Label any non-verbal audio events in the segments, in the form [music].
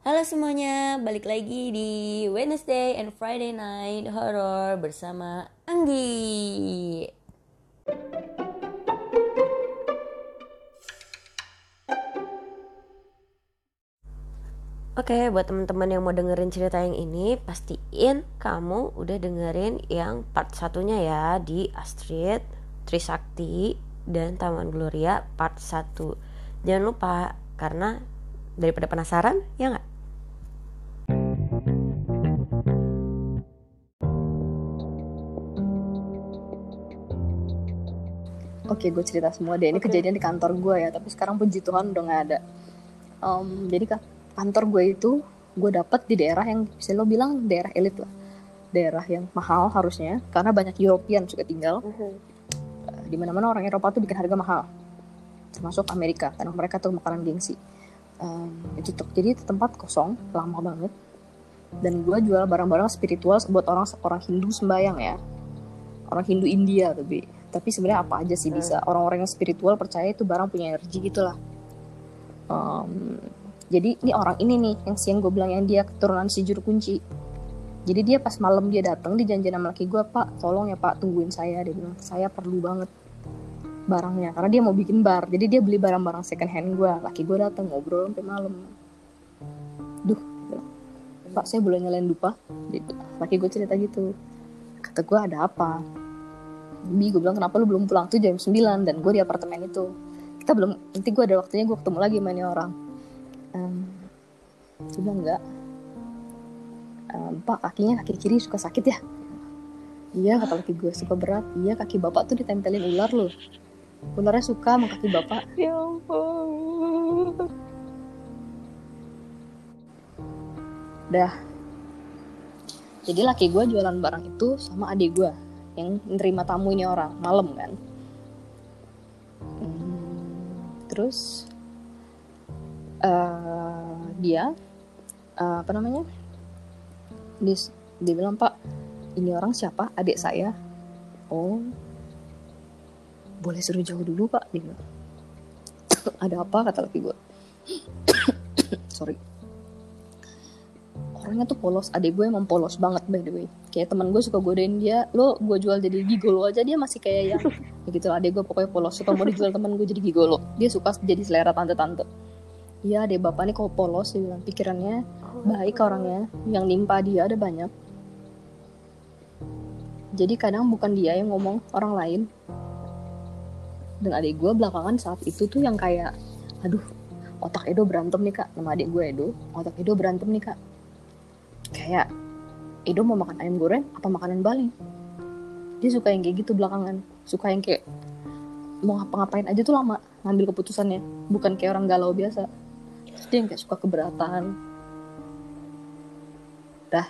Halo semuanya, balik lagi di Wednesday and Friday Night Horror bersama Anggi. Oke, buat teman-teman yang mau dengerin cerita yang ini, pastiin kamu udah dengerin yang part satunya ya di Astrid, Trisakti, dan Taman Gloria part 1. Jangan lupa, karena daripada penasaran, ya nggak? Oke, gue cerita semua deh. Ini Oke. kejadian di kantor gue ya, tapi sekarang puji Tuhan udah nggak ada. Em, jadi ka- kantor gue itu gue dapet di daerah yang bisa lo bilang daerah elit lah, daerah yang mahal harusnya, karena banyak European suka tinggal. Eh, Di mana-mana orang Eropa tuh bikin harga mahal, termasuk Amerika, karena mereka tuh makanan gengsi. Em, itu tuh, jadi itu tempat kosong, lama banget. Dan gue jual barang-barang spiritual buat orang orang Hindu sembayang ya, orang Hindu India tapi tapi sebenarnya apa aja sih bisa? Orang-orang yang spiritual percaya itu barang punya energi gitulah Em, jadi ini orang ini nih yang siang gue bilang yang dia keturunan si juru kunci. Jadi dia pas malam dia datang di janjian sama laki gue pak tolong ya pak tungguin saya dia bilang. Saya perlu banget barangnya karena dia mau bikin bar. Jadi dia beli barang-barang second hand gue laki gue datang ngobrol sampai malam. Duh pak saya boleh nyalain dupa? Laki gue cerita gitu. Kata gue ada apa Bi, gue bilang kenapa lu belum pulang? Tuh jam 9 dan gue di apartemen itu. Kita belum nanti gue ada waktunya gue ketemu lagi sama ini orang. Em, dia bilang enggak. Em, pak kakinya kaki kiri suka sakit ya? Iya kata laki gue suka berat. Iya kaki bapak tuh ditempelin ular loh. Ularnya suka sama kaki bapak. Ya ampun. dah. Jadi laki gue jualan barang itu sama adik gue yang nerima tamu ini orang malam kan. Hmm, terus eh, dia eh, apa namanya? Dia, dia bilang pak ini orang siapa? Adik saya. Oh boleh suruh jauh dulu pak dia bilang. [clears throat] Ada apa? kata laki gue [clears throat] sorry orangnya tuh polos. Adik gue emang polos banget by the way. Kayak teman gue suka godain dia. Lo gue jual jadi gigolo aja dia masih kayak yang [laughs] ya gitu. Lah adik gue pokoknya polos. Suka mau dijual teman gue jadi gigolo. Dia suka jadi selera tante-tante. Iya, adik bapak nih kok polos dia bilang. Pikirannya baik orangnya. Yang nimpa dia ada banyak. Jadi kadang bukan dia yang ngomong orang lain. Dan adik gue belakangan saat itu tuh yang kayak aduh otak Edo berantem nih kak. Nama adik gue Edo. Otak Edo berantem nih kak kayak Edo mau makan ayam goreng apa makanan Bali? Dia suka yang kayak gitu belakangan. Suka yang kayak mau ngapa-ngapain aja tuh lama ngambil keputusannya. Bukan kayak orang galau biasa. Terus dia yang kayak suka keberatan. Dah.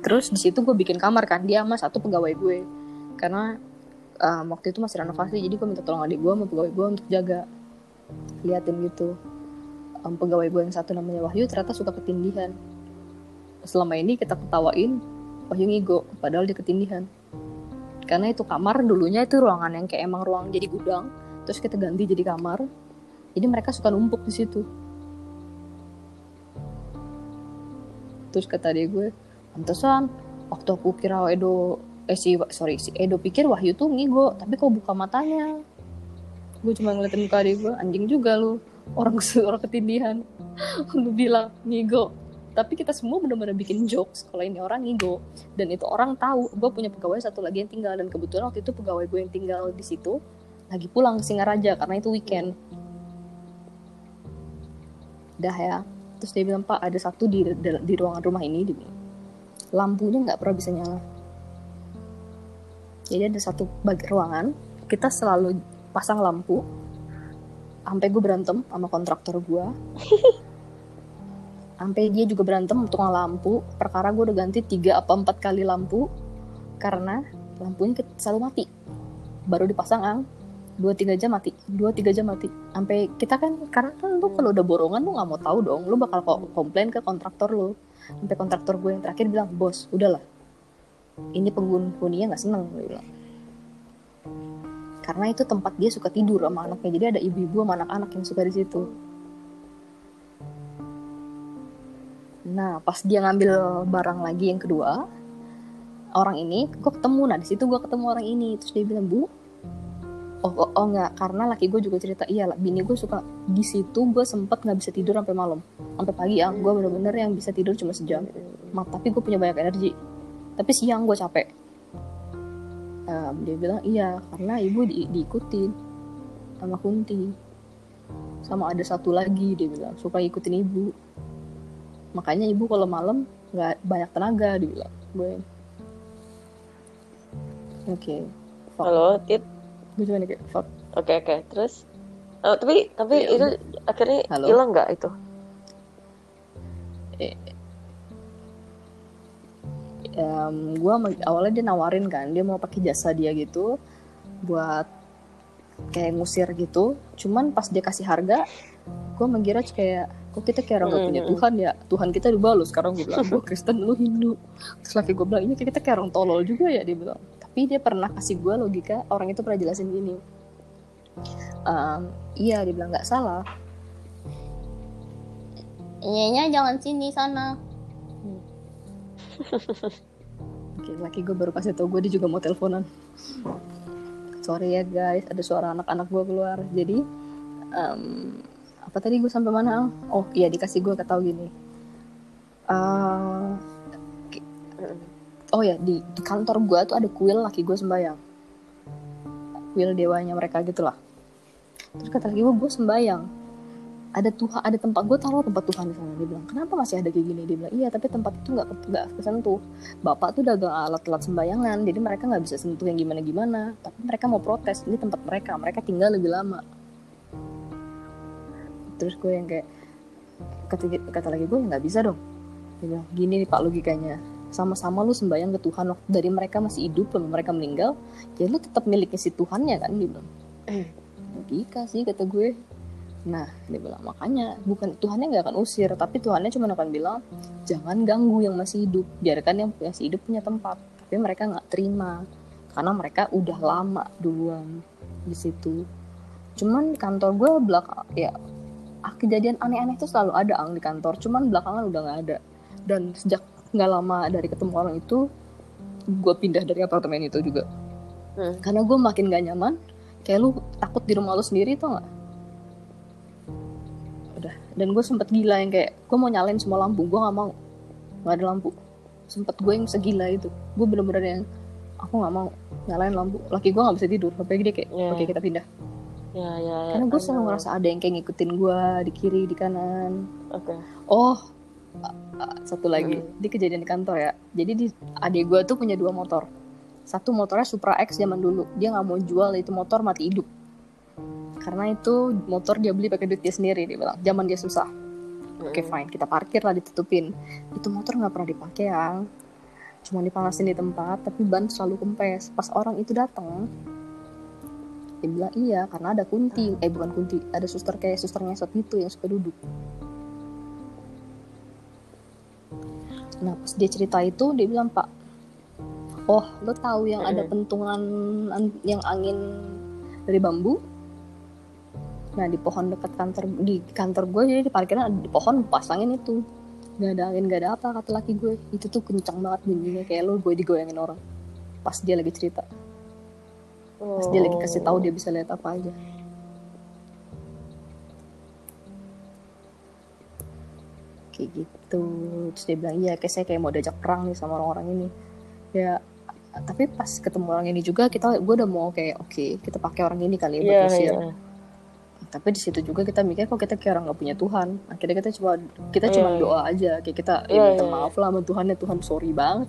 Terus di situ gue bikin kamar kan dia sama satu pegawai gue. Karena um, waktu itu masih renovasi jadi gue minta tolong adik gue sama pegawai gue untuk jaga. Liatin gitu. Um, pegawai gue yang satu namanya Wahyu ternyata suka ketindihan selama ini kita ketawain Wahyu ngigo padahal dia ketindihan. Karena itu kamar dulunya itu ruangan yang kayak emang ruang jadi gudang terus kita ganti jadi kamar. Jadi mereka suka numpuk di situ. Terus kata dia gue pantesan waktu aku kira Edo eh si sorry si Edo pikir Wahyu tuh ngigo tapi kok buka matanya? Gue cuma ngeliatin muka dia gue anjing juga lu orang [laughs] orang ketindihan. Lu bilang ngigo tapi kita semua benar-benar bikin jokes kalau ini orang ngigo dan itu orang tahu gue punya pegawai satu lagi yang tinggal. Dan kebetulan waktu itu pegawai gue yang tinggal di situ lagi pulang ke Singaraja karena itu weekend. Dah ya. Terus dia bilang pak ada satu di di, di ruangan rumah ini. Bilang. lampunya nggak pernah bisa nyala. Jadi ada satu bagi ruangan kita selalu pasang lampu sampai gue berantem sama kontraktor gue [laughs] sampai dia juga berantem untuk lampu. Perkara gue udah ganti tiga apa empat kali lampu. Karena lampunya selalu mati. Baru dipasang ang. Dua tiga jam mati. Dua tiga jam mati. Sampai kita kan karena kan lu kalau udah borongan lu nggak mau tahu dong. Lu bakal komplain ke kontraktor lu. Sampai kontraktor gue yang terakhir bilang bos udahlah. Ini penghuninya nggak seneng dia bilang. Karena itu tempat dia suka tidur sama anaknya. Jadi ada ibu-ibu sama anak-anak yang suka di situ nah pas dia ngambil barang lagi yang kedua orang ini gue ketemu. Nah di situ gue ketemu orang ini. Terus dia bilang bu oh oh, oh nggak karena laki gue juga cerita iya bini gue suka di situ gue sempet nggak bisa tidur sampai malam. Sampai pagi ya gue bener-bener yang bisa tidur cuma sejam. Mak tapi gue punya banyak energi. Tapi siang gue capek. Um, dia bilang iya karena ibu di, diikutin sama Kunti. Sama ada satu lagi dia bilang suka ikutin ibu makanya ibu kalau malam nggak banyak tenaga dia bilang gue oke okay. halo tit gue cuma kayak fuck oke okay, oke okay. terus oh, tapi tapi Ya, itu udah. akhirnya Halo? hilang nggak itu Em, gua ma- awalnya dia nawarin kan dia mau pakai jasa dia gitu buat kayak ngusir gitu cuman pas dia kasih harga gue mengira kayak kok kita kayak orang gak punya. Tuhan ya. Tuhan kita di lu sekarang gue bilang gue Kristen lu Hindu. Terus laki gue bilang ini kayak kita kayak orang tolol juga ya dia bilang. Tapi dia pernah kasih gue logika orang itu pernah jelasin gini. Em, iya dia bilang nggak salah. Iya jangan sini sana. Oke, laki gue baru kasih tau gue dia juga mau teleponan. Sorry ya guys, ada suara anak-anak gue keluar. Jadi em, apa tadi gue sampai mana? Al? Oh iya dikasih gue ketahu gini. Ki- oh ya di, di kantor gue tuh ada kuil laki gue sembayang. Kuil dewanya mereka gitulah. Terus kata laki gue gue sembayang. Ada Tuhan, ada tempat gue taruh tempat Tuhan di sana. Dia bilang kenapa masih ada kayak gini? Dia bilang iya tapi tempat itu nggak nggak kesentuh bapak tuh dagang alat-alat sembayangan jadi mereka nggak bisa sentuh yang gimana-gimana tapi mereka mau protes ini tempat mereka mereka tinggal lebih lama terus gue yang kayak kata, kata lagi gue nggak bisa dong. Bilang gini nih pak logikanya. Sama-sama lu sembayang ke Tuhan. Waktu dari mereka masih hidup lalu mereka meninggal ya lu tetap miliknya si Tuhannya kan dia bilang. Logika sih kata gue. Nah dia bilang makanya bukan Tuhannya nggak akan usir tapi Tuhannya cuma akan bilang jangan ganggu yang masih hidup biarkan yang masih hidup punya tempat tapi mereka nggak terima karena mereka udah lama duluan di situ. Cuman kantor gue belakang ya kejadian aneh-aneh itu selalu ada ang di kantor. Cuman belakangan udah nggak ada. Dan sejak nggak lama dari ketemu orang itu gue pindah dari apartemen itu juga. Hmm. karena gue makin gak nyaman kayak lu takut di rumah lu sendiri tau nggak? Udah. Dan gue sempet gila yang kayak gue mau nyalain semua lampu. Gue nggak mau. Nggak ada lampu. Sempet gue yang segila itu. Gue bener-bener yang aku nggak mau nyalain lampu. Laki gue nggak bisa tidur. Sampai dia kayak Ya. oke kita pindah ya ya ya karena gue selalu ngerasa ada yang kayak ngikutin gue di kiri di kanan. Oke. Oh a- a- satu lagi. Hmm. di kejadian di kantor ya. Jadi di adik gue tuh punya dua motor. Satu motornya Supra X zaman dulu. Dia nggak mau jual itu motor mati hidup. Karena itu motor dia beli pakai duit dia sendiri dia bilang. Zaman dia susah. Oke Hmm. fine. Kita parkir lah ditutupin. Itu motor nggak pernah dipakai yang cuma dipanasin di tempat tapi ban selalu kempes. Pas orang itu datang dia bilang iya karena ada kunti. Eh bukan kunti ada suster kayak suster ngesot gitu yang suka duduk. Nah pas dia cerita itu dia bilang pak oh lo tahu yang ada Mm-mm. pentungan an- yang angin dari bambu? Nah di pohon dekat kantor di kantor gue jadi di parkiran ada di pohon pasangin itu. Nggak ada angin nggak ada apa kata laki gue. Itu tuh kencang banget bunyinya kayak lo gue digoyangin orang. Pas dia lagi cerita pas dia lagi kasih tahu dia bisa lihat apa aja. Kayak gitu. Terus dia bilang iya kayak saya kayak mau diajak perang nih sama orang-orang ini. Ya tapi pas ketemu orang ini juga kita gue udah mau kayak oke kita pakai orang ini kali ya buat ngusir. iya. tapi di situ juga kita mikir kok kita kayak orang nggak punya Tuhan? Akhirnya kita coba kita cuma Iya, doa aja. Kayak kita ya Iya, minta iya, maaf lah sama Tuhan ya Tuhan sorry banget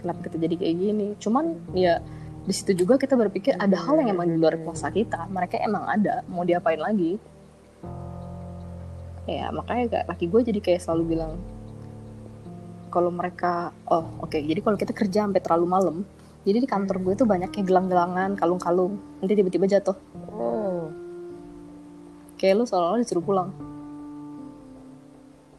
kenapa kita jadi kayak gini. Cuman ya di situ juga kita berpikir ada hal yang emang di luar kuasa kita mereka emang ada mau diapain lagi ya makanya kayak laki gue jadi kayak selalu bilang kalau mereka oh oke jadi kalau kita kerja sampai terlalu malam jadi di kantor gue tuh banyak kayak gelang-gelangan kalung-kalung nanti tiba-tiba jatuh Hmm. kayak lu seolah-olah disuruh pulang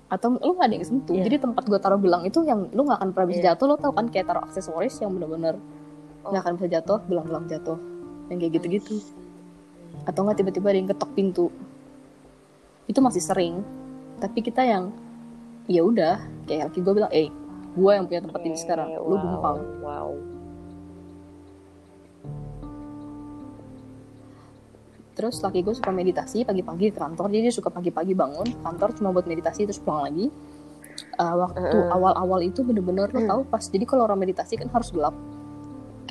atau lu gak ada yang sentuh Iya. jadi tempat gue taruh gelang itu yang lu gak akan pernah bisa Iya. jatuh lo tau kan kayak taruh aksesoris yang bener-bener Oh. Nggak akan bisa jatuh gelang-gelang jatuh. Yang kayak gitu-gitu. Atau nggak tiba-tiba ada yang ketok pintu. Itu masih sering. Tapi kita yang ya udah kayak laki gue bilang eh gue yang punya tempat ini sekarang. Lu wow, gumpal wow. Terus laki gue suka meditasi pagi-pagi ke kantor. Jadi dia suka pagi-pagi bangun kantor cuma buat meditasi terus pulang lagi. Uh, waktu Heeh. awal-awal itu bener-bener lo Hmm. tahu pas jadi kalau orang meditasi kan harus gelap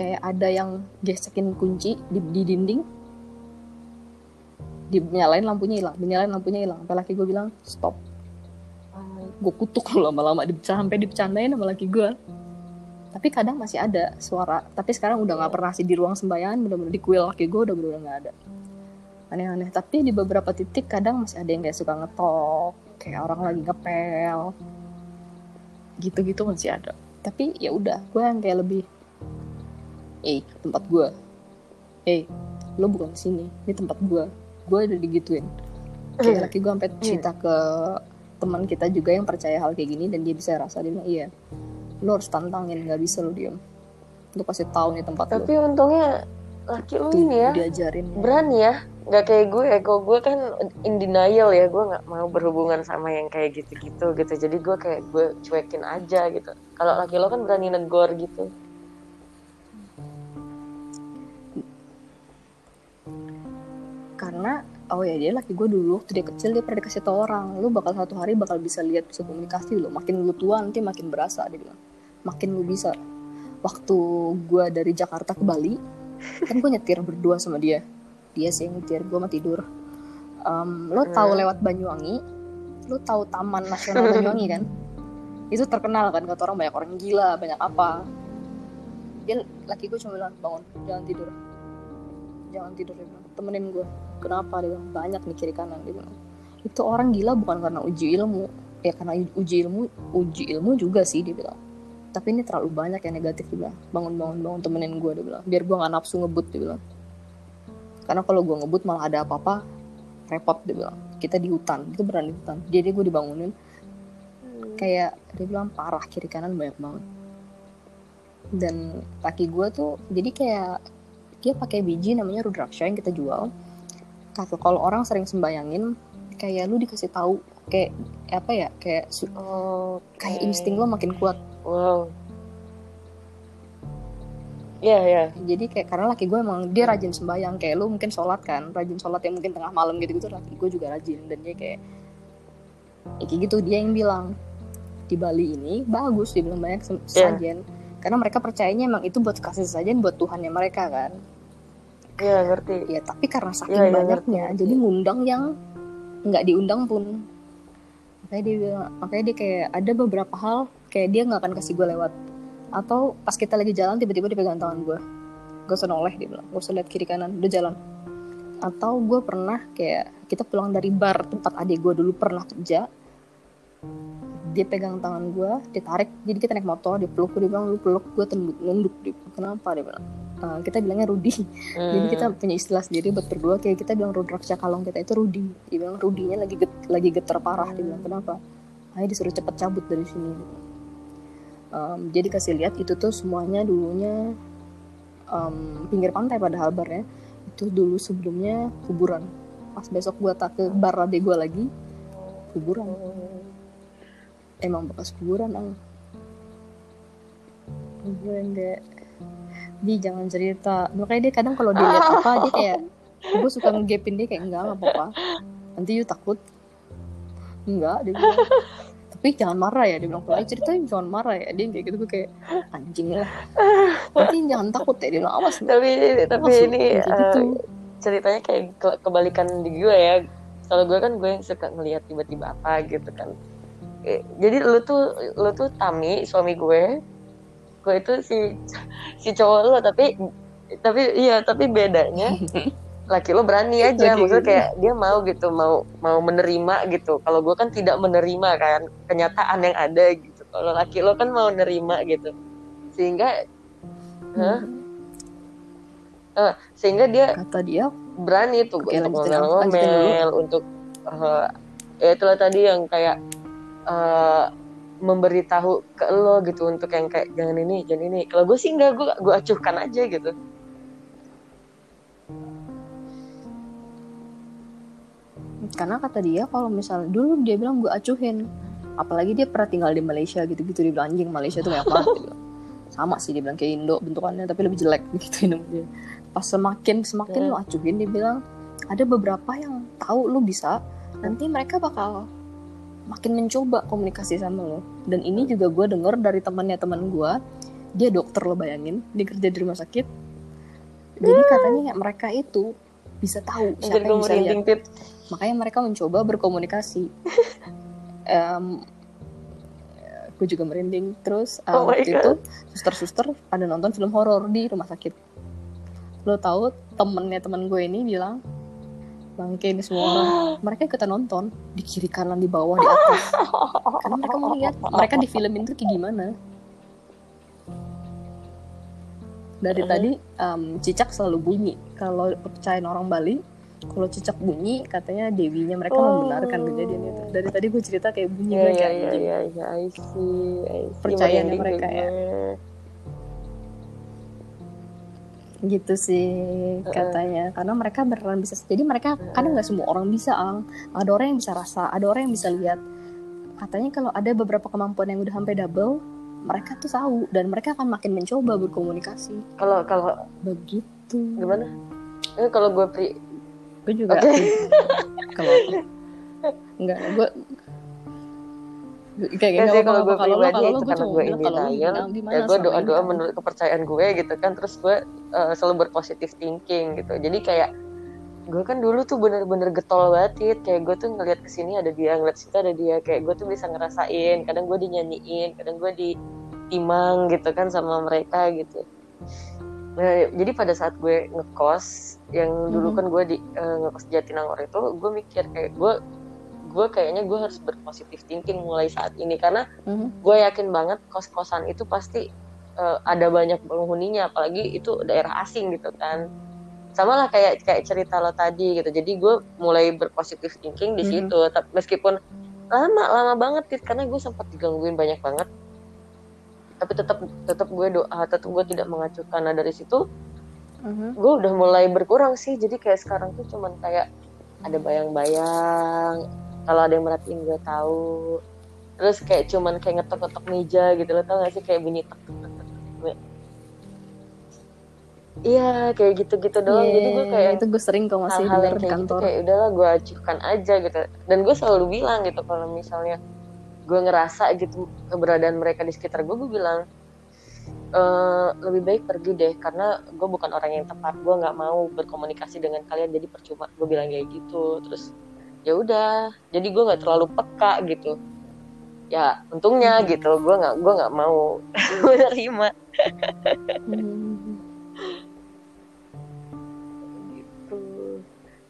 kayak ada yang gesekin kunci di, di dinding. Dinyalain lampunya hilang dinyalain lampunya hilang. Sampai laki gue bilang stop. Gue kutuk lo [laughs] lama-lama di, sampai dibecandain sama laki gue tapi kadang masih ada suara. Tapi sekarang udah nggak pernah sih di ruang sembayangan bener-bener di kuil laki gue udah bener-bener nggak ada. Aneh-aneh. Tapi di beberapa titik kadang masih ada yang kayak suka ngetok kayak orang lagi ngepel. Gitu-gitu masih ada. Tapi ya udah gue yang kayak lebih eh tempat gue eh lo bukan sini. Ini tempat gue gue udah digituin. Kayak laki gue sampai cerita ke teman kita juga yang percaya hal kayak gini dan dia bisa rasa dia bilang iya lo harus tantangin nggak bisa lo diem. Lo kasih tahu nih tempat tapi lo untungnya laki Tuh, ini ya diajarin ya. berani ya. Nggak kayak gue kalau gue kan in denial ya. Gue nggak mau berhubungan sama yang kayak gitu-gitu gitu. Jadi gue kayak gue cuekin aja gitu. Kalau laki lo kan berani negor gitu karena oh ya dia laki gue dulu waktu dia kecil dia pernah dikasih tau orang lu bakal satu hari bakal bisa lihat bisa komunikasi lo makin lu tua nanti makin berasa dia bilang. Makin lu bisa. Waktu gue dari Jakarta ke Bali kan gue nyetir berdua sama dia. Dia sih yang nyetir gue mah tidur. Em, lo tahu Hmm. lewat Banyuwangi? Lo tahu Taman Nasional Banyuwangi kan? Itu terkenal kan kata orang banyak orang gila banyak apa. Dia laki gue cuma bilang bangun jangan tidur. Jangan tidur dia bilang. Temenin gue kenapa dia bilang banyak nih kiri kanan dia bilang. Itu orang gila bukan karena uji ilmu. Ya karena uji ilmu uji ilmu juga sih dia bilang. Tapi ini terlalu banyak yang negatif dia bilang. Bangun bangun bangun temenin gue dia bilang. Biar gue nggak nafsu ngebut dia bilang. Karena kalau gue ngebut malah ada apa-apa repot dia bilang. Kita di hutan itu beneran di hutan. Jadi gue dibangunin. Kayak dia bilang parah kiri kanan banyak banget. Dan laki gue tuh jadi kayak dia pakai biji namanya rudraksha yang kita jual kata kalau orang sering sembayangin kayak lu dikasih tahu kayak apa ya kayak oh kayak insting lo makin kuat. Wow. Iya, ya. jadi kayak karena laki gue emang dia rajin sembayang. Kayak lu mungkin sholat kan rajin sholat yang mungkin tengah malam gitu gitu laki gue juga rajin. Dan dia kayak ya kayak gitu dia yang bilang di Bali ini bagus dia bilang banyak sem- sesajen karena mereka percayanya emang itu buat kasih sesajen buat Tuhannya mereka kan Iya, ngerti. ya tapi karena saking Iya, iya, banyaknya ngerti. jadi ngundang yang nggak diundang pun. Makanya dia bilang makanya dia kayak ada beberapa hal kayak dia nggak akan kasih gue lewat. Atau pas kita lagi jalan tiba-tiba dia pegang tangan gue gak usah noleh dia bilang. Gak usah lihat kiri kanan udah jalan. Atau gue pernah kayak kita pulang dari bar tempat adik gue dulu pernah kerja dia pegang tangan gue ditarik jadi kita naik motor dia peluk dia bilang lu peluk gue tunduk nunduk dia bilang, kenapa dia bilang "Eh, kita bilangnya Rudi jadi Hmm. kita punya istilah sendiri buat berdua kayak kita bilang Rudraksha kalong kita itu Rudi dia bilang Rudinya lagi get- lagi getar parah. Dia bilang kenapa? Ayo disuruh cepet cabut dari sini. Em, jadi kasih lihat itu tuh semuanya dulunya em, pinggir pantai padahal barnya itu dulu sebelumnya kuburan. Pas besok gua tak ke bar adek gua lagi kuburan. Emang bekas kuburan ang. Gue yang di jangan cerita. Makanya dia kadang kalau dia lihat apa dia [laughs] kayak gue suka ngegapin dia kayak enggak nggak apa-apa. Nanti you takut. Enggak dia bilang. Tapi jangan marah ya dia bilang. Kalau cerita jangan marah ya. Dia kayak gitu gue kayak anjing lah. Tapi jangan takut ya dia bilang awas lu." tapi tapi Awas lu, ini kayak gitu. eh, ceritanya kayak ke- kebalikan di gue ya. Kalau gue kan gue yang suka ngelihat tiba-tiba apa gitu kan. Eh, jadi lu tuh lu tuh Tami suami gue gue itu si si cowok lu tapi tapi iya tapi bedanya [laughs] laki lo berani aja. Maksudnya kayak dia mau gitu mau mau menerima gitu. Kalau gue kan tidak menerima kan kenyataan yang ada gitu. Kalau laki lo kan mau nerima gitu. Sehingga Hah? Eh, sehingga dia kata dia berani tuh Oke, untuk ngomel-ngomel untuk eh, ya itulah tadi yang kayak eh, memberitahu ke lo gitu untuk yang kayak jangan ini jangan ini. Kalau gue sih enggak gue gue acuhkan aja gitu. Karena kata dia kalau misalnya dulu dia bilang gue acuhin apalagi dia pernah tinggal di Malaysia gitu-gitu dia bilang anjing Malaysia tuh kayak apa sama sih dia bilang kayak Indo bentukannya tapi lebih jelek [laughs] gitu dia pas semakin semakin Hmm. lu acuhin dia bilang ada beberapa yang tahu lu bisa nanti mereka bakal makin mencoba komunikasi sama lo. Dan ini juga gue denger dari temannya teman gue dia dokter lo bayangin dia kerja di rumah sakit. Jadi katanya mereka itu bisa tahu siapa yang bisa lihat. Makanya mereka mencoba berkomunikasi. [laughs] Em, gue juga merinding. Terus uh, Oh waktu itu suster-suster ada nonton film horor di rumah sakit. Lo tahu temennya teman gue ini bilang bangke ini semua orang [gasps] mereka ikutan nonton di kiri kanan di bawah di atas. Karena mereka mau lihat mereka di filmin tuh kayak gimana. Dari tadi em, cicak selalu bunyi. Kalau kepercayaan orang Bali kalau cicak bunyi katanya dewinya mereka Oh. membenarkan kejadian itu. Dari tadi gue cerita kayak bunyi gue iya kayak anjing. iya iya. I see I see. Percayaan Merinding mereka ya. Gitu sih katanya. Karena mereka beneran bisa jadi mereka kadang nggak semua orang bisa ang. Ada orang yang bisa rasa ada orang yang bisa lihat. Katanya kalau ada beberapa kemampuan yang udah sampai double mereka tuh tahu dan mereka akan makin mencoba berkomunikasi. Kalau kalau begitu. Gimana? Eh, kalau gue pri gue juga Oke. [laughs] kalau enggak gue kayak Ya sih apa-apa, kalau gue pribadi itu gue karena gue bilang in kalau lo denial ya gue doa ini doa menurut kepercayaan gue gitu kan terus gue eh, selalu berpositif thinking gitu jadi kayak gue kan dulu tuh bener-bener getol banget Tit. kayak gue tuh ngeliat ke sini ada dia ngeliat situ ada dia kayak gue tuh bisa ngerasain kadang gue dinyanyiin kadang gue ditimang gitu kan sama mereka gitu nah, jadi pada saat gue ngekos yang dulu Mhm. kan gue di eh, ngekos Jatinangor itu gue mikir kayak gue gue kayaknya gue harus berpositif thinking mulai saat ini. Karena Mhm. gue yakin banget kos-kosan itu pasti eh, ada banyak penghuninya. Apalagi itu daerah asing gitu kan. Sama lah kayak kayak cerita lo tadi gitu. Jadi gue mulai berpositif thinking di Mhm. situ. Tapi meskipun lama lama banget Tit, karena gue sempat digangguin banyak banget. Tapi tetap tetap gue doa tetap gue tidak mengacuhkan nah dari situ Mhm. gue udah mulai berkurang sih. Jadi kayak sekarang tuh cuman kayak ada bayang-bayang kalau ada yang merhatiin gue tahu. Terus kayak cuman kayak ngetok-ngetok meja gitu lo tau gak sih? Kayak bunyi tek tek iya kayak gitu-gitu doang. Jadi gue Iya, kayak itu gue sering kok masih yang di kayak gitu kantor. kayak udahlah gue acuhkan aja gitu. Dan gue selalu bilang gitu kalau misalnya gue ngerasa gitu keberadaan mereka di sekitar gue gue bilang "Eh, lebih baik pergi deh karena gue bukan orang yang tepat. Gue nggak mau berkomunikasi dengan kalian jadi percuma. Gue bilang kayak gitu. Terus ya udah jadi gue nggak terlalu peka gitu. Ya untungnya gitu gue nggak gue nggak mau menerima Hmm, [laughs] gitu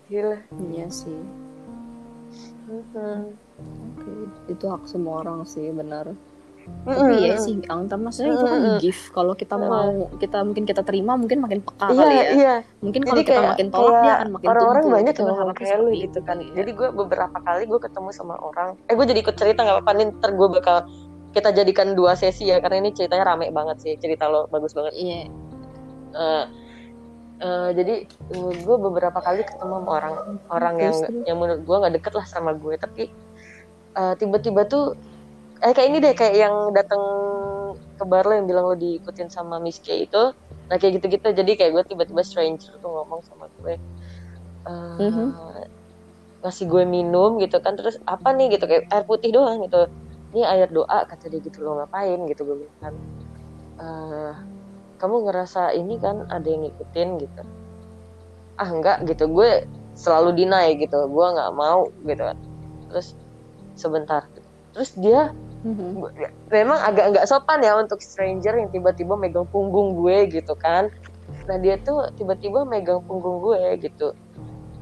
gila. Iya sih. Mhm. Oke, itu hak semua orang sih benar. Mhm. Tapi ya sih, Ang, tapi maksudnya itu kan gift. Kalau kita Mm. mau, kita mungkin kita terima, mungkin makin peka iya kali ya. iya Mungkin kalau kita makin tolak dia akan makin orang-orang banyak Kita yang ngomong kayak lu gitu itu kan ya. jadi gue beberapa kali gue ketemu sama orang eh gue jadi ikut cerita nggak apa-apa nih ntar gue bakal kita jadikan dua sesi ya karena ini ceritanya rame banget sih cerita lo bagus banget Iya. Eh, eh, jadi gue beberapa kali ketemu sama orang orang yang yang menurut gue nggak deket lah sama gue tapi eh, tiba-tiba tuh eh kayak ini deh kayak yang datang ke bar lo yang bilang lo diikutin sama Miss K itu. Nah kayak gitu-gitu. Jadi kayak gue tiba-tiba stranger tuh ngomong sama gue eh, Mhm. ngasih gue minum gitu kan. Terus apa nih? Gitu kayak air putih doang gitu. Ini air doa kata dia gitu lo ngapain? Gitu gue bilang kan. "Eh, kamu ngerasa ini kan ada yang ngikutin gitu. Ah enggak gitu. Gue selalu deny gitu. Gue nggak mau gitu kan. Terus sebentar. Terus dia Mhm. memang agak nggak sopan ya untuk stranger yang tiba-tiba megang punggung gue gitu kan. Nah dia tuh tiba-tiba megang punggung gue gitu.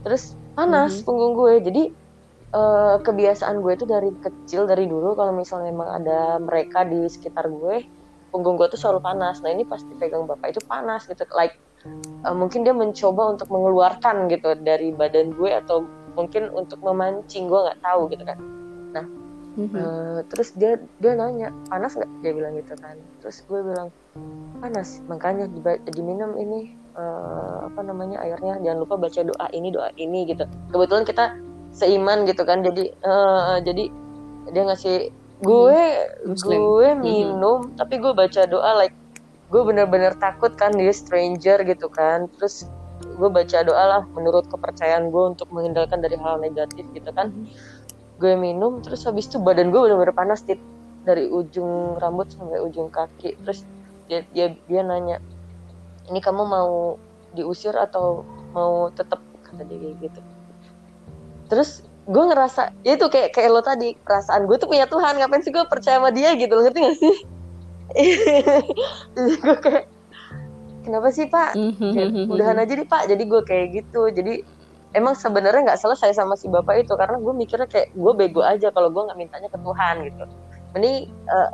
Terus panas Mhm. punggung gue. Jadi eh, kebiasaan gue itu dari kecil dari dulu kalau misalnya memang ada mereka di sekitar gue punggung gue tuh selalu panas. Nah ini pasti pegang bapak itu panas gitu. Like eh, mungkin dia mencoba untuk mengeluarkan gitu dari badan gue atau mungkin untuk memancing gue nggak tahu gitu kan Mhm. Eh, terus dia dia nanya panas nggak? Dia bilang gitu kan. Terus gue bilang panas. Makanya diminum ini eh, apa namanya airnya. Jangan lupa baca doa ini doa ini gitu. Kebetulan kita seiman gitu kan. Jadi eh, jadi dia ngasih gue Muslim. gue Mhm. minum tapi gue baca doa like gue bener-bener takut kan dia stranger gitu kan. Terus gue baca doa lah menurut kepercayaan gue untuk menghindarkan dari hal negatif gitu kan gue minum terus habis itu badan gue bener-bener panas Tit. dari ujung rambut sampai ujung kaki. Terus dia dia, dia nanya ini kamu mau diusir atau mau tetap kata dia kayak gitu. Terus gue ngerasa ya itu kayak kayak lo tadi perasaan gue tuh punya Tuhan. Ngapain sih gue percaya sama dia gitu lo ngerti gak sih? [laughs] Jadi gue kayak kenapa sih pak? Mhm. Kayak, udahan aja deh pak. Jadi gue kayak gitu. Jadi emang sebenarnya nggak selesai sama si bapak itu karena gue mikirnya kayak gue bego aja kalau gue nggak mintanya ke Tuhan gitu. Ini eh,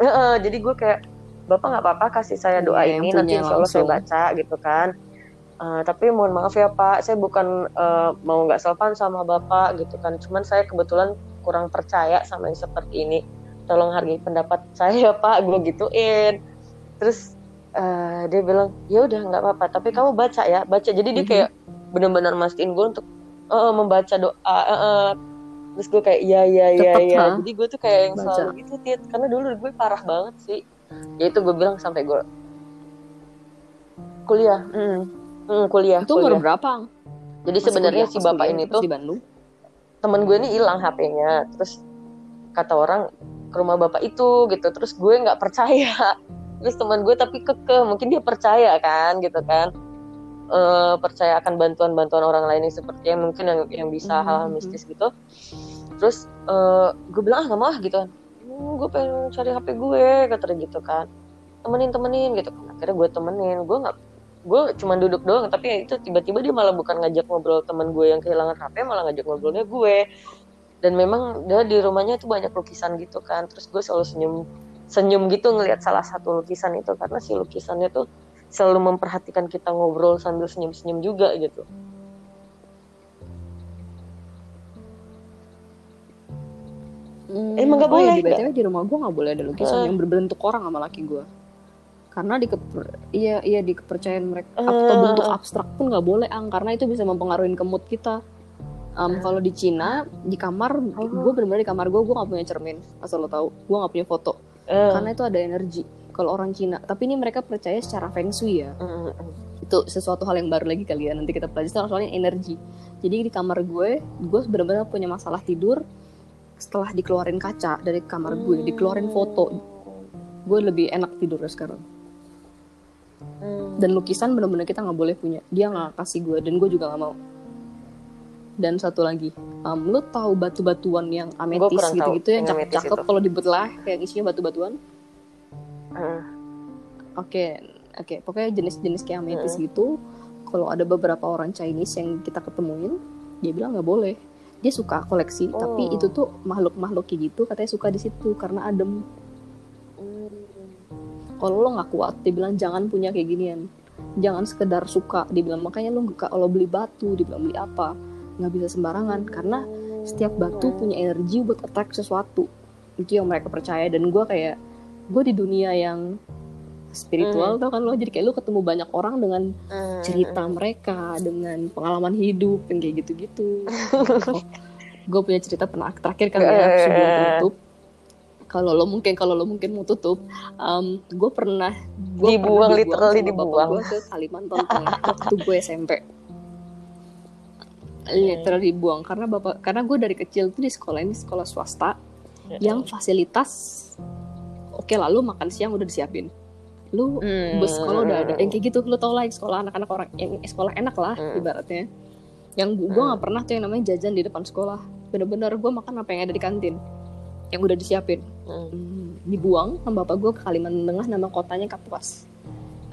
eh, eh, jadi gue kayak bapak nggak apa-apa kasih saya doa Iya, yang ini nanti insya Allah saya baca gitu kan. Eh, tapi mohon maaf ya pak saya bukan eh, mau nggak sopan sama bapak gitu kan. Cuman saya kebetulan kurang percaya sama yang seperti ini. Tolong hargai pendapat saya pak gue gituin. Terus eh, dia bilang ya udah nggak apa-apa tapi kamu baca ya baca. Jadi dia Mhm. kayak benar-benar mastiin gue untuk eh, membaca doa eh, eh. terus gue kayak iya iya iya iya jadi gue tuh kayak yang Baca. selalu gitu tit. Karena dulu gue parah banget sih. Ya itu gue bilang sampai gue kuliah. Mm, mm, kuliah Itu umur berapa? jadi sebenarnya si bapak kuliah, ini tuh di Bandung. temen gue ini hilang HP-nya terus kata orang ke rumah bapak itu gitu. Terus gue nggak percaya. [laughs] Terus teman gue tapi kekeh. Mungkin dia percaya kan gitu kan Eh, percaya akan bantuan-bantuan orang lain yang seperti yang mungkin yang yang bisa Mhm. hal-hal mistis gitu. Terus eh, gue bilang ah nggak mau ah gitu kan. "Hmm, gue pengen cari HP gue kata gitu kan. Temenin temenin gitu kan. Akhirnya gue temenin. Gue nggak gue cuma duduk doang tapi ya itu tiba-tiba dia malah bukan ngajak ngobrol teman gue yang kehilangan HP malah ngajak ngobrolnya gue. Dan memang dia di rumahnya itu banyak lukisan gitu kan. Terus gue selalu senyum senyum gitu ngelihat salah satu lukisan itu karena si lukisannya tuh selalu memperhatikan kita ngobrol sambil senyum-senyum juga gitu Hmm, Emang nggak oh iya, boleh, di BTW di rumah gue nggak boleh ada lukisan Eh. yang berbentuk orang sama laki gue. Karena di keper- iya iya di kepercayaan mereka Eh. atau bentuk abstrak pun nggak boleh ang karena itu bisa mempengaruhi ke mood kita. Eh. Kalau di Cina di kamar Oh. gue benar-benar di kamar gue gue nggak punya cermin asal lo tahu gue nggak punya foto Eh, karena itu ada energi kalau orang Cina. Tapi ini mereka percaya secara feng shui ya. Mm, mm, mm. itu sesuatu hal yang baru lagi kali ya nanti kita pelajari. Soalnya energi. Jadi di kamar gue gue benar-benar punya masalah tidur setelah dikeluarin kaca dari kamar gue. Dikeluarin foto. Gue lebih enak tidur sekarang. Hmm. dan lukisan benar-benar kita nggak boleh punya. Dia nggak kasih gue dan gue juga nggak mau. Dan satu lagi um, lu tahu batu-batuan yang ametis gitu-gitu yang cakep-cakep kalau dibelah kayak isinya batu-batuan Oke, oke. Pokoknya jenis-jenis kayak ametis Hmm. gitu. Kalau ada beberapa orang Chinese yang kita ketemuin, dia bilang nggak boleh. Dia suka koleksi, tapi Oh. itu tuh makhluk-makhluk kayak gitu katanya suka di situ karena adem. Hmm. Kalau lo nggak kuat, dia bilang jangan punya kayak ginian. Jangan sekedar suka, dia bilang makanya lo nggak kalau beli batu, dia bilang beli apa, nggak bisa sembarangan karena setiap batu punya energi buat attack sesuatu. Itu yang mereka percaya dan gue kayak gue di dunia yang spiritual tau kan lo jadi kayak lo ketemu banyak orang dengan Hmm. cerita mereka dengan pengalaman hidup yang kayak gitu-gitu. [laughs] gue punya cerita pernah terakhir kali ya sebelum tutup. Kalau lo mungkin kalau lo mungkin mau tutup, gue pernah gua Dibuang, pernah literally sama bapak dibuang. Gue ke Kalimantan Tengah [laughs] waktu gue SMP. Literally dibuang karena bapak karena gue dari kecil tuh di sekolah ini sekolah swasta yang fasilitas oke lalu makan siang udah disiapin lu Hmm. bus sekolah udah ada yang kayak gitu lu tau lah yang sekolah anak-anak orang yang sekolah enak lah Hmm. ibaratnya yang gue nggak pernah tuh yang namanya jajan di depan sekolah bener-bener gue makan apa yang ada di kantin yang udah disiapin Hmm. Hmm, dibuang sama bapak gue ke Kalimantan Tengah nama kotanya Kapuas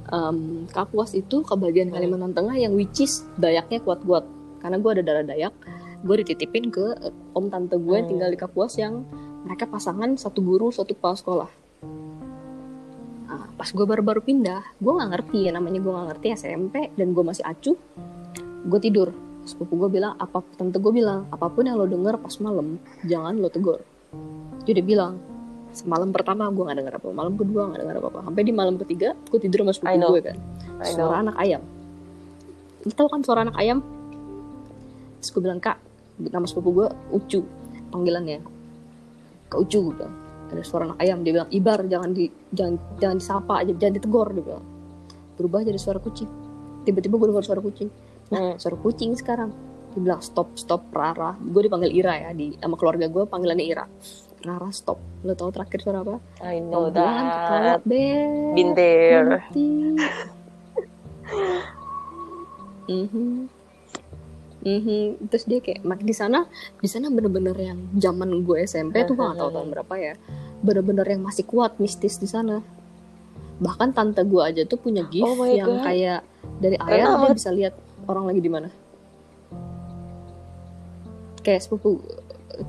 Em, Kapuas itu ke bagian Hmm. Kalimantan Tengah yang which is Dayaknya kuat-kuat karena gue ada darah Dayak gue dititipin ke eh, om tante gue yang Hmm. tinggal di Kapuas yang mereka pasangan satu guru satu kepala sekolah Nah, pas gue baru-baru pindah gue nggak ngerti ya namanya gue nggak ngerti SMP dan gue masih acuh gue tidur. Sepupu gue bilang apa tante gue bilang apa pun yang lo denger pas malam jangan lo tegur. Dia udah bilang semalam pertama gue nggak denger apa malam kedua nggak denger apa apa sampai di malam ketiga gue tidur sama sepupu gue kan. Suara anak ayam. Lo tau kan suara anak ayam? Terus gue bilang kak nama sepupu gue Ucu panggilannya. Kak Ucu gue bilang ada suara anak ayam dia bilang Ibar jangan di jangan jangan disapa aja jangan ditegur dia bilang berubah jadi suara kucing tiba-tiba gue dengar suara kucing nah Hmm. suara kucing sekarang dia bilang stop stop Rara gue dipanggil Ira ya di sama keluarga gue panggilannya Ira Rara stop lo tau terakhir suara apa I know kepala that. Been there. Binti. [laughs] Mhm. Mhm. Terus dia kayak mak di sana di sana bener-bener yang zaman gue SMP tuh gue gak tahu tahun berapa ya. Bener-bener yang masih kuat mistis di sana. Bahkan tante gue aja tuh punya gift Oh yang God. kayak dari air dia amat. bisa lihat orang lagi di mana. Kayak sepupu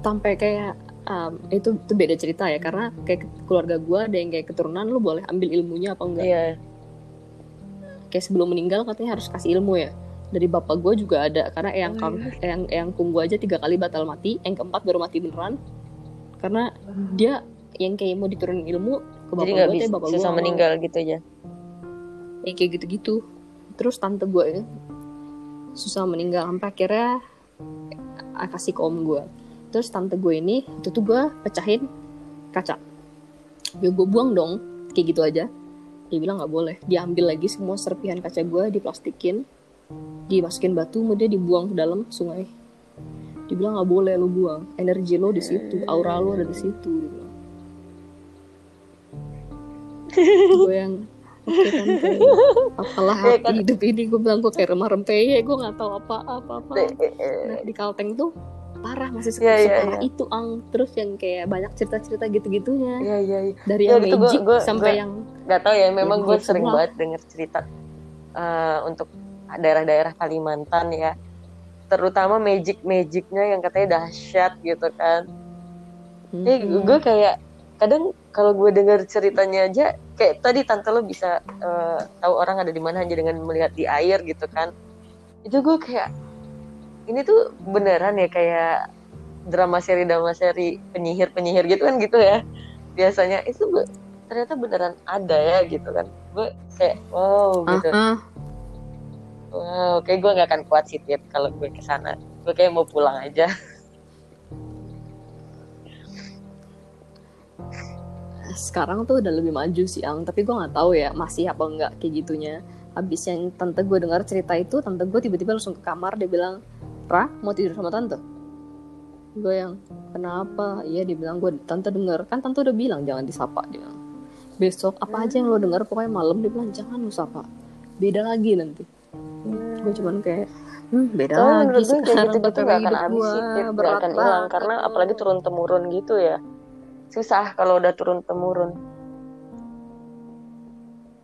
sampai kayak um, itu itu beda cerita ya karena kayak keluarga gue ada yang kayak keturunan lu boleh ambil ilmunya apa enggak Iya. kayak sebelum meninggal katanya harus kasih ilmu ya dari bapak gue juga ada karena yang Oh kang yang yang kung gue aja tiga kali batal mati yang keempat baru mati beneran. Karena dia yang kayak mau diturunin ilmu ke bapak gue bisa, tapi bapak gue meninggal gitu aja. ya kayak gitu-gitu. Terus tante gue ya, susah meninggal sampai akhirnya kasih ke om gue terus tante gue ini itu tuh gue pecahin kaca. Ya gue buang dong kayak gitu aja. Dia bilang nggak boleh diambil lagi semua serpihan kaca gue diplastikin dimasukin batu kemudian dibuang ke dalam sungai dia bilang nggak boleh lo buang energi lo di situ aura lo ada di situ gue yang oke tante apalah Ya, kan. hidup ini gue bilang gue kayak remah rempeye gue nggak tahu apa apa apa nah, di Kalteng tuh parah masih Iya, iya, separah iya. itu ang terus yang kayak banyak cerita-cerita gitu-gitunya Iya iya. iya. dari Ya, yang gitu, gua- magic gua- sampai gua- yang Gak tau ya. Memang gue sering banget denger cerita eh, untuk daerah-daerah Kalimantan ya. Terutama magic-magicnya yang katanya dahsyat gitu kan. Eh, Mhm. gue kayak kadang kalau gue dengar ceritanya aja kayak tadi tante lo bisa eh, tahu orang ada di mana hanya dengan melihat di air gitu kan itu gue kayak ini tuh beneran ya kayak drama seri drama seri penyihir penyihir gitu kan gitu ya biasanya itu be- ternyata beneran ada ya gitu kan gue kayak wow gitu ah. Wow kayak gue nggak akan kuat sih Tit, kalau gue ke sana gue kayak mau pulang aja. Sekarang tuh udah lebih maju sih ang. Tapi gue nggak tahu ya masih apa enggak kayak gitunya. Habis yang tante gue dengar cerita itu tante gue tiba-tiba langsung ke kamar dia bilang Ra mau tidur sama tante? Gue yang kenapa? Iya dia bilang gue tante denger. Kan tante udah bilang jangan disapa dia besok apa aja yang lo denger pokoknya malam dia bilang jangan lo sapa. Beda lagi nanti gue cuman kayak hmm, beda Tapi lagi menurut gue kayak sekarang gitu-gitu gak akan habis sih. Gak akan hilang. Karena apalagi turun-temurun gitu ya. Susah kalau udah turun-temurun.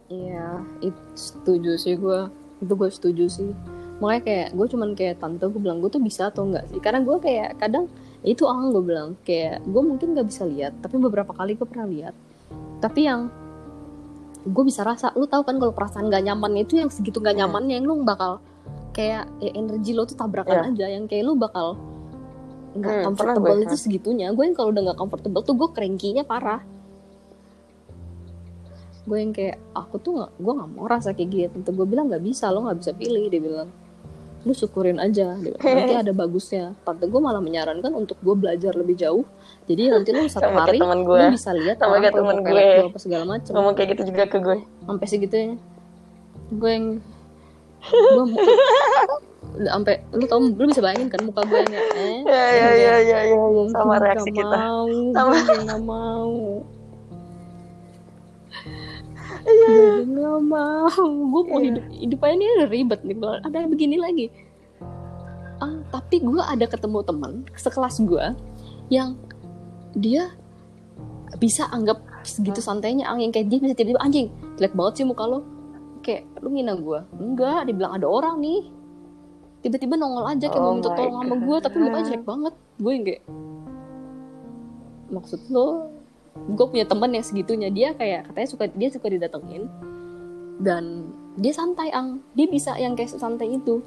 Iya, itu setuju sih gue. Itu gue setuju sih. Makanya kayak gue cuman kayak tante gue bilang gue tuh bisa atau enggak sih? Karena gue kayak kadang itu ang gue bilang kayak gue mungkin nggak bisa lihat, tapi beberapa kali gue pernah lihat. Tapi yang gue bisa rasa, lu tahu kan kalau perasaan gak nyaman itu yang segitu gak Hmm. nyamannya yang lu bakal kayak ya, energi lo tuh tabrakan aja, yang kayak lu bakal nggak Hmm, comfortable gue, itu segitunya. Gue yang kalau udah nggak comfortable tuh gue cranky-nya parah. Gue yang kayak aku tuh nggak gue nggak mau rasa kayak gitu. Tante gue bilang nggak bisa lo nggak bisa pilih dia bilang. Lu syukurin aja dia bilang, nanti [laughs] ada bagusnya. Tante gue malah menyarankan untuk gue belajar lebih jauh jadi nanti lu satu Sama hari teman gue. lu bisa lihat Sama kayak temen gue. apa segala macam Ngomong kayak gitu juga ke gue. sampai segitunya gue yang gue mau sampai lu tau lu bisa bayangin kan muka gue yang eh [laughs] Ya ya ya ya ya. ya. Sama reaksi nggak kita. mau, Sama. gue nggak mau Iya. gue nggak mau gue mau Iya. hidup hidup aja ini udah ribet nih ada begini lagi ah tapi gue ada ketemu teman sekelas gue yang dia bisa anggap segitu santainya ang yang kayak dia bisa tiba-tiba anjing jelek banget sih muka lo. Kayak lu ngina gue enggak dibilang ada orang nih. Tiba-tiba nongol aja kayak Oh mau minta tolong sama gue tapi mukanya jelek banget. Gue yang kayak maksud lo? Gue punya teman yang segitunya. Dia kayak katanya suka dia suka didatengin. Dan dia santai ang. Dia bisa yang kayak santai itu.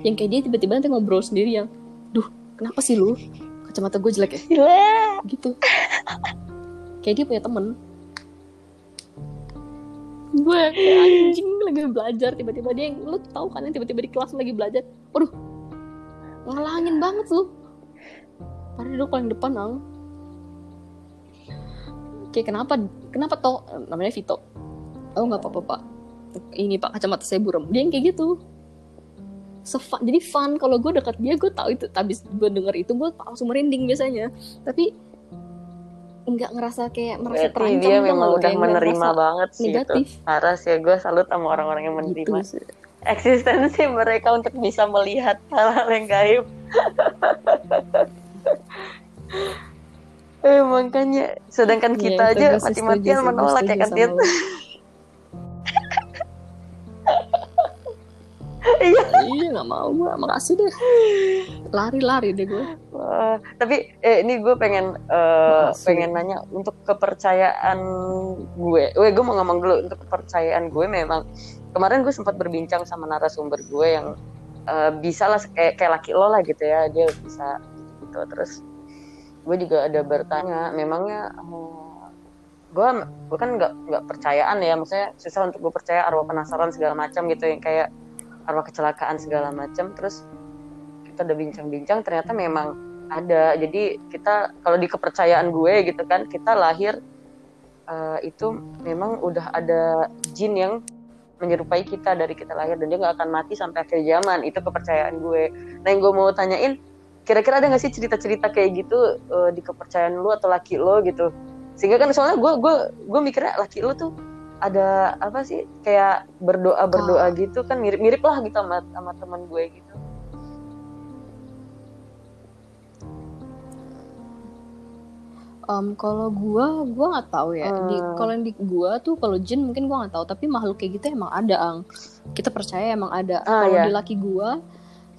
Yang kayak dia tiba-tiba nanti ngobrol sendiri yang duh kenapa sih lu kacamata gue jelek ya? Gila. gitu. Kayak dia punya temen. Gue kayak anjing lagi belajar. Tiba-tiba dia yang lu tahu kan yang tiba-tiba di kelas lagi belajar? Waduh. Ngalangin banget lu. Dia duduk paling depan ang. Kayak kenapa kenapa toh namanya Vito? Oh nggak apa-apa pak. Ini pak kacamata saya buram dia yang kayak gitu Sefun, jadi fun. Kalau gue dekat dia gue tahu itu habis gue denger itu gue langsung merinding biasanya. Tapi nggak ngerasa kayak merasa Berarti terancam dia memang udah menerima banget sih negatif. Itu parah sih gue salut sama orang-orang yang menerima gitu eksistensi mereka untuk bisa melihat hal-hal yang gaib. [laughs] Eh makanya sedangkan Iya, kita itu aja mati-matian menolak ya kan iya iya nggak mau gue makasih deh lari-lari deh gue Wah, tapi eh, ini gue pengen Makasih. pengen nanya untuk kepercayaan gue. Weh, gue mau ngomong dulu untuk kepercayaan gue memang kemarin gue sempat berbincang sama narasumber gue yang eh, bisa lah kayak kayak laki lo lah gitu ya dia bisa gitu terus gue juga ada bertanya memangnya eh, gue gue kan nggak nggak percayaan ya maksudnya susah untuk gue percaya arwah penasaran segala macam gitu yang kayak arwah kecelakaan segala macam terus kita udah bincang-bincang ternyata memang ada. Jadi kita kalau di kepercayaan gue gitu kan kita lahir eh, itu memang udah ada jin yang menyerupai kita dari kita lahir dan dia nggak akan mati sampai akhir zaman. Itu kepercayaan gue. Nah yang gue mau tanyain kira-kira ada nggak sih cerita-cerita kayak gitu eh, di kepercayaan lu atau laki lo gitu? Sehingga kan soalnya gue gue gue mikirnya laki lo tuh ada apa sih kayak berdoa berdoa gitu kan mirip-mirip lah gitu sama sama teman gue gitu Um, kalau gua gua nggak tahu ya. Di Hmm. kalau di gua tuh kalau jin mungkin gua nggak tahu, tapi makhluk kayak gitu emang ada, Ang. Kita percaya emang ada. Ah, kalau iya. di laki gua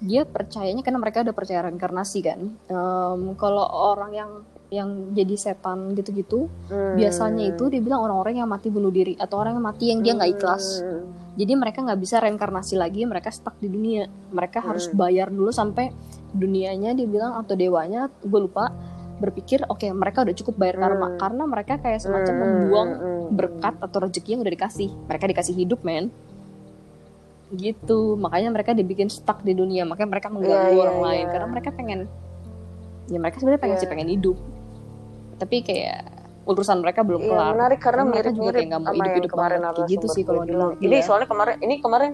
dia percayanya karena mereka udah percaya reinkarnasi kan. Um, kalau orang yang yang jadi setan gitu-gitu, Hmm. biasanya itu dia bilang orang-orang yang mati bunuh diri atau orang yang mati yang dia nggak ikhlas. Hmm. Jadi mereka nggak bisa reinkarnasi lagi, mereka stuck di dunia. Mereka harus Hmm. bayar dulu sampai dunianya dia bilang atau dewanya, gue lupa berpikir oke mereka udah cukup bayar karma Hmm. karena mereka kayak semacam Hmm, membuang hmm, berkat atau rezeki yang udah dikasih. Mereka dikasih hidup men. Gitu, makanya mereka dibikin stuck di dunia, makanya mereka mengganggu Iya, iya, orang lain iya. karena mereka pengen ya mereka sebenarnya pengen Iya. sih pengen hidup. Tapi kayak urusan mereka belum Iya kelar. menarik karena mereka juga mirip-mirip kayak nggak mau sama yang hidup-hidup kemarin banget. Kayak gitu sih kalau bilang. menurut Ini dia. soalnya kemarin ini kemarin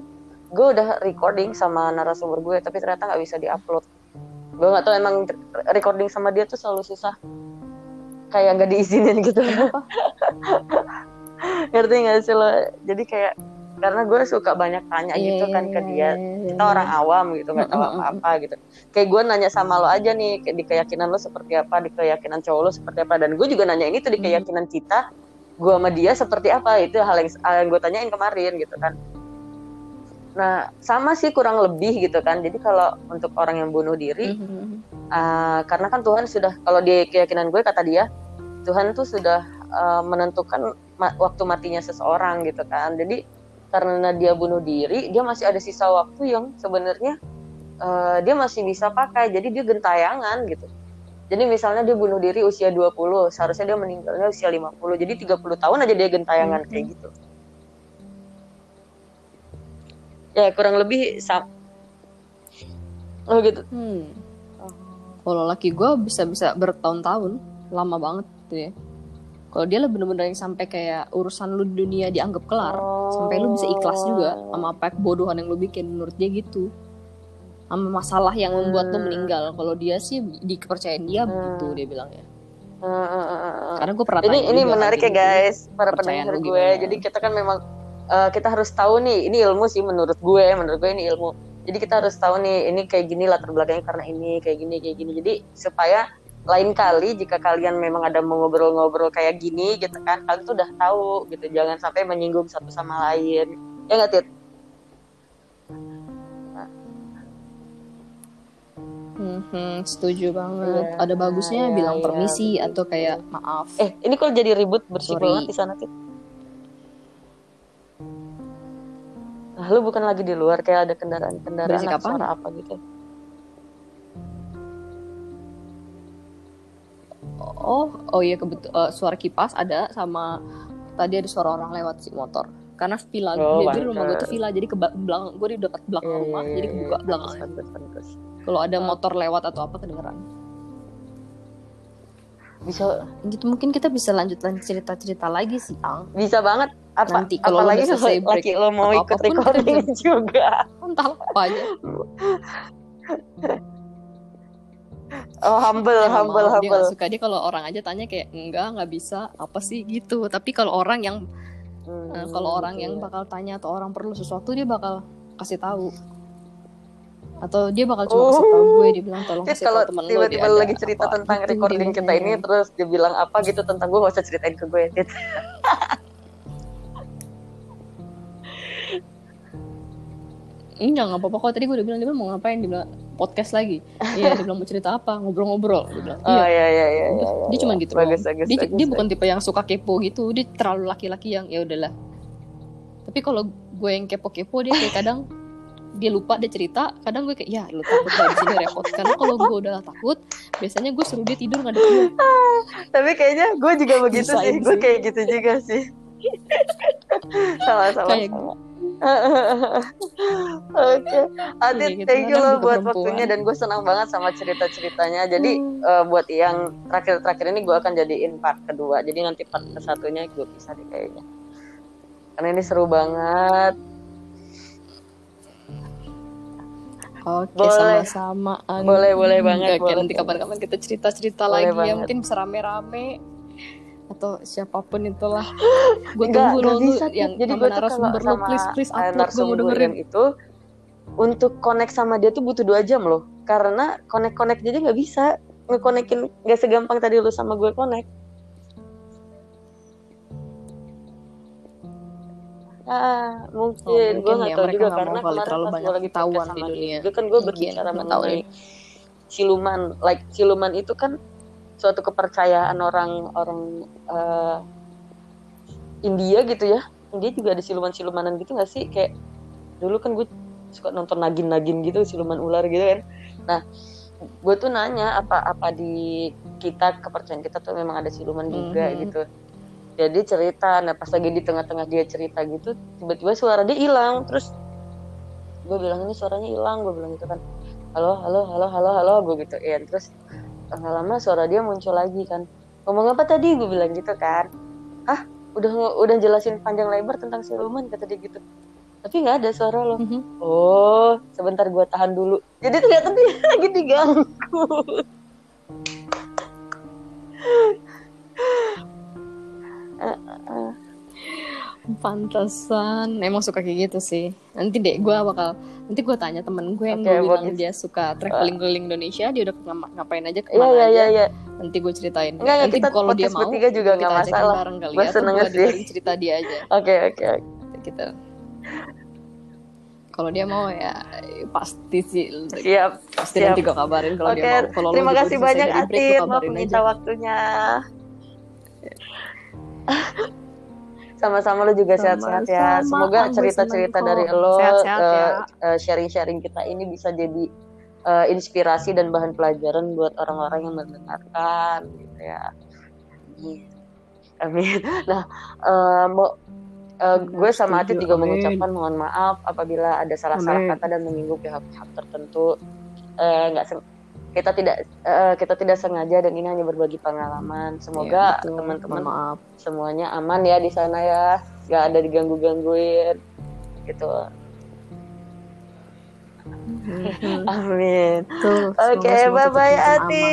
gue udah recording sama narasumber gue tapi ternyata nggak bisa diupload. Gue nggak tahu emang recording sama dia tuh selalu susah. Kayak nggak diizinin gitu. [laughs] Ngerti nggak sih lo? Jadi kayak karena gue suka banyak tanya Iya, gitu iya, kan ke iya, dia. iya, Kita orang awam gitu nggak tahu [laughs] apa-apa gitu. Kayak gue nanya sama lo aja nih kayak di keyakinan lo seperti apa, di keyakinan cowok lo seperti apa. Dan gue juga nanya ini tuh di Hmm. keyakinan kita gue sama dia seperti apa. Itu hal yang, hal yang gue tanyain kemarin gitu kan. Nah sama sih kurang lebih gitu kan. Jadi kalau untuk orang yang bunuh diri uh, karena kan Tuhan sudah kalau di keyakinan gue kata dia Tuhan tuh sudah uh, menentukan ma- waktu matinya seseorang gitu kan. Jadi karena dia bunuh diri dia masih ada sisa waktu yang sebenarnya uh, dia masih bisa pakai jadi dia gentayangan gitu jadi misalnya dia bunuh diri usia 20 seharusnya dia meninggalnya usia 50 jadi 30 tahun aja dia gentayangan Mhm. kayak gitu ya kurang lebih sama oh gitu Hmm. Kalau laki gue bisa-bisa bertahun-tahun, lama banget tuh ya. Kalau dia lah bener-bener yang sampai kayak urusan lu di dunia dianggap kelar, sampai lu bisa ikhlas juga sama apa kebodohan yang lu bikin menurut dia gitu. Sama masalah yang membuat lu Hmm. meninggal. Kalau dia sih di kepercayaan dia Hmm. begitu dia bilang ya. Uh, uh, uh. Karena gue pernah ini ini juga menarik kan, ya guys para pendengar gue gimana? jadi kita kan memang uh, kita harus tahu nih ini ilmu sih menurut gue menurut gue ini ilmu jadi kita harus tahu nih ini kayak gini latar belakangnya karena ini kayak gini kayak gini jadi supaya lain kali jika kalian memang ada mau ngobrol-ngobrol kayak gini gitu kan kalian tuh udah tahu gitu jangan sampai menyinggung satu sama lain ya nggak tit Mhm, setuju banget. Iya, Ada bagusnya iya, bilang iya, permisi begitu. atau kayak maaf. eh ini kalau jadi ribut bersih Sorry. banget di sana tit Nah, lu bukan lagi di luar kayak ada kendaraan-kendaraan suara apa gitu Oh, oh iya kebetul eh, suara kipas ada sama tadi ada suara orang lewat si motor. Karena villa Oh, jadi rumah gue tuh villa jadi ke belakang gue di dekat belakang Iya, rumah iya, jadi iya, kebuka iya. pantes. Kalau ada Oh. motor lewat atau apa kedengeran. bisa gitu mungkin kita bisa lanjut lanjut cerita cerita lagi sih ang bisa banget apa Nanti kalau apalagi udah selesai kalau laki break lo mau ikut recording [laughs] juga entah apa aja [laughs] oh humble Dia nggak humble mau, dia humble nggak suka dia kalau orang aja tanya kayak enggak nggak bisa apa sih gitu tapi kalau orang yang Hmm, eh, kalau orang gitu yang ya. bakal tanya atau orang perlu sesuatu dia bakal kasih tahu atau dia bakal cuma kasih tahu gue dia bilang tolong kasih kalau temen lo tiba-tiba lagi cerita apa tentang gitu, recording kita ini terus dia bilang apa gitu tentang gue gak usah ceritain ke gue Tit. Enggak, nggak apa-apa kok. Tadi gue udah bilang, dia bilang mau ngapain? Dia bilang, podcast lagi. [laughs] Iya, dia bilang mau cerita apa? Ngobrol-ngobrol. Dia bilang, oh iya. iya iya iya Udah, iya, dia iya. cuma gitu bagus doang. bagus dia, bagus, dia bukan tipe yang suka kepo gitu. Dia terlalu laki-laki yang ya udahlah. Tapi kalau gue yang kepo-kepo, dia kayak kadang dia lupa dia cerita. Kadang gue kayak, ya lu takut dari sini repot. Karena kalau gue udah takut, biasanya gue suruh dia tidur ngadep gue. tapi kayaknya gue juga begitu sih gue kayak gitu juga sih sama sama Kayak sama [laughs] Oke, Adit, Kayak gitu. thank you loh buat perempuan. waktunya dan gue senang banget sama cerita-ceritanya. Jadi Hmm. eh, buat yang terakhir-terakhir ini gue akan jadiin part kedua. Jadi nanti part ke satunya gue bisa deh kayaknya. Karena ini seru banget. Oke, Boleh. sama-sama. Boleh, boleh banget, Oke, boleh. nanti kapan-kapan kita cerita-cerita lagi ya. banget. Mungkin bisa rame-rame atau siapa pun itulah. [gasps] Gue tunggu lo bisa, yang Jadi gue tuh narasumber lo please please upload gue mau dengerin. itu untuk connect sama dia tuh butuh dua jam loh. Karena connect-connect jadi nggak bisa ngekonekin nggak segampang tadi lu sama gue connect. Ah, mungkin Oh, mungkin gue nggak ya, tahu juga karena kemarin terlalu pas banyak gue lagi podcast di dunia. dia kan gue berbicara mengenai siluman, like siluman itu kan suatu kepercayaan orang orang eh, India gitu ya. India juga ada siluman-silumanan gitu nggak sih? Kayak dulu kan gue suka nonton nagin-nagin gitu siluman ular gitu kan. Nah, gue tuh nanya apa apa di kita kepercayaan kita tuh memang ada siluman juga Mhm. gitu. Jadi cerita, nah pas lagi di tengah-tengah dia cerita gitu, tiba-tiba suara dia hilang, terus gue bilang ini suaranya hilang, gue bilang gitu kan, halo, halo, halo, halo, halo, gue gituin, terus nggak lama suara dia muncul lagi kan, ngomong apa tadi, gue bilang gitu kan, ah, udah udah jelasin panjang lebar tentang siluman kata dia gitu, tapi nggak ada suara lo, Mhm. oh, sebentar gue tahan dulu, jadi ternyata dia [laughs] lagi diganggu. [laughs] Pantesan, emang suka kayak gitu sih. Nanti deh gue bakal, nanti gue tanya temen gue yang gue bilang dia suka traveling keliling Indonesia, dia udah ngapa- ngapain aja ke mana iya aja. iya iya. Nanti gue ceritain. Enggak, ya, nanti kalau dia mau, juga kita masalah. bareng kali ya. Seneng sih. cerita dia aja. [laughs] Oke oke oke. Gitu. Kalau dia mau ya pasti sih. Siap. Pasti siap. nanti gue kabarin kalau Oke, dia mau. Kalau terima kasih banyak Atit, maaf aja. waktunya. [laughs] Sama-sama lo juga sehat-sehat ya. Semoga cerita-cerita dari lo, Sehat-sehat eh, ya. eh, sharing-sharing kita ini bisa jadi eh, inspirasi dan bahan pelajaran buat orang-orang yang mendengarkan, gitu ya. Amin. Amin. [laughs] Nah, eh, mau eh, gue sama Atit Setuju, juga amin. mengucapkan mohon maaf apabila ada salah-salah kata dan menyinggung pihak-pihak tertentu. Eh, nggak sen- kita tidak eh, kita tidak sengaja dan ini hanya berbagi pengalaman. Semoga Iya, teman-teman maaf. semuanya aman ya di sana ya, nggak ada diganggu-gangguin gitu. Mhm. Amin. Oke, bye bye. Ati.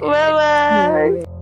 Bye bye.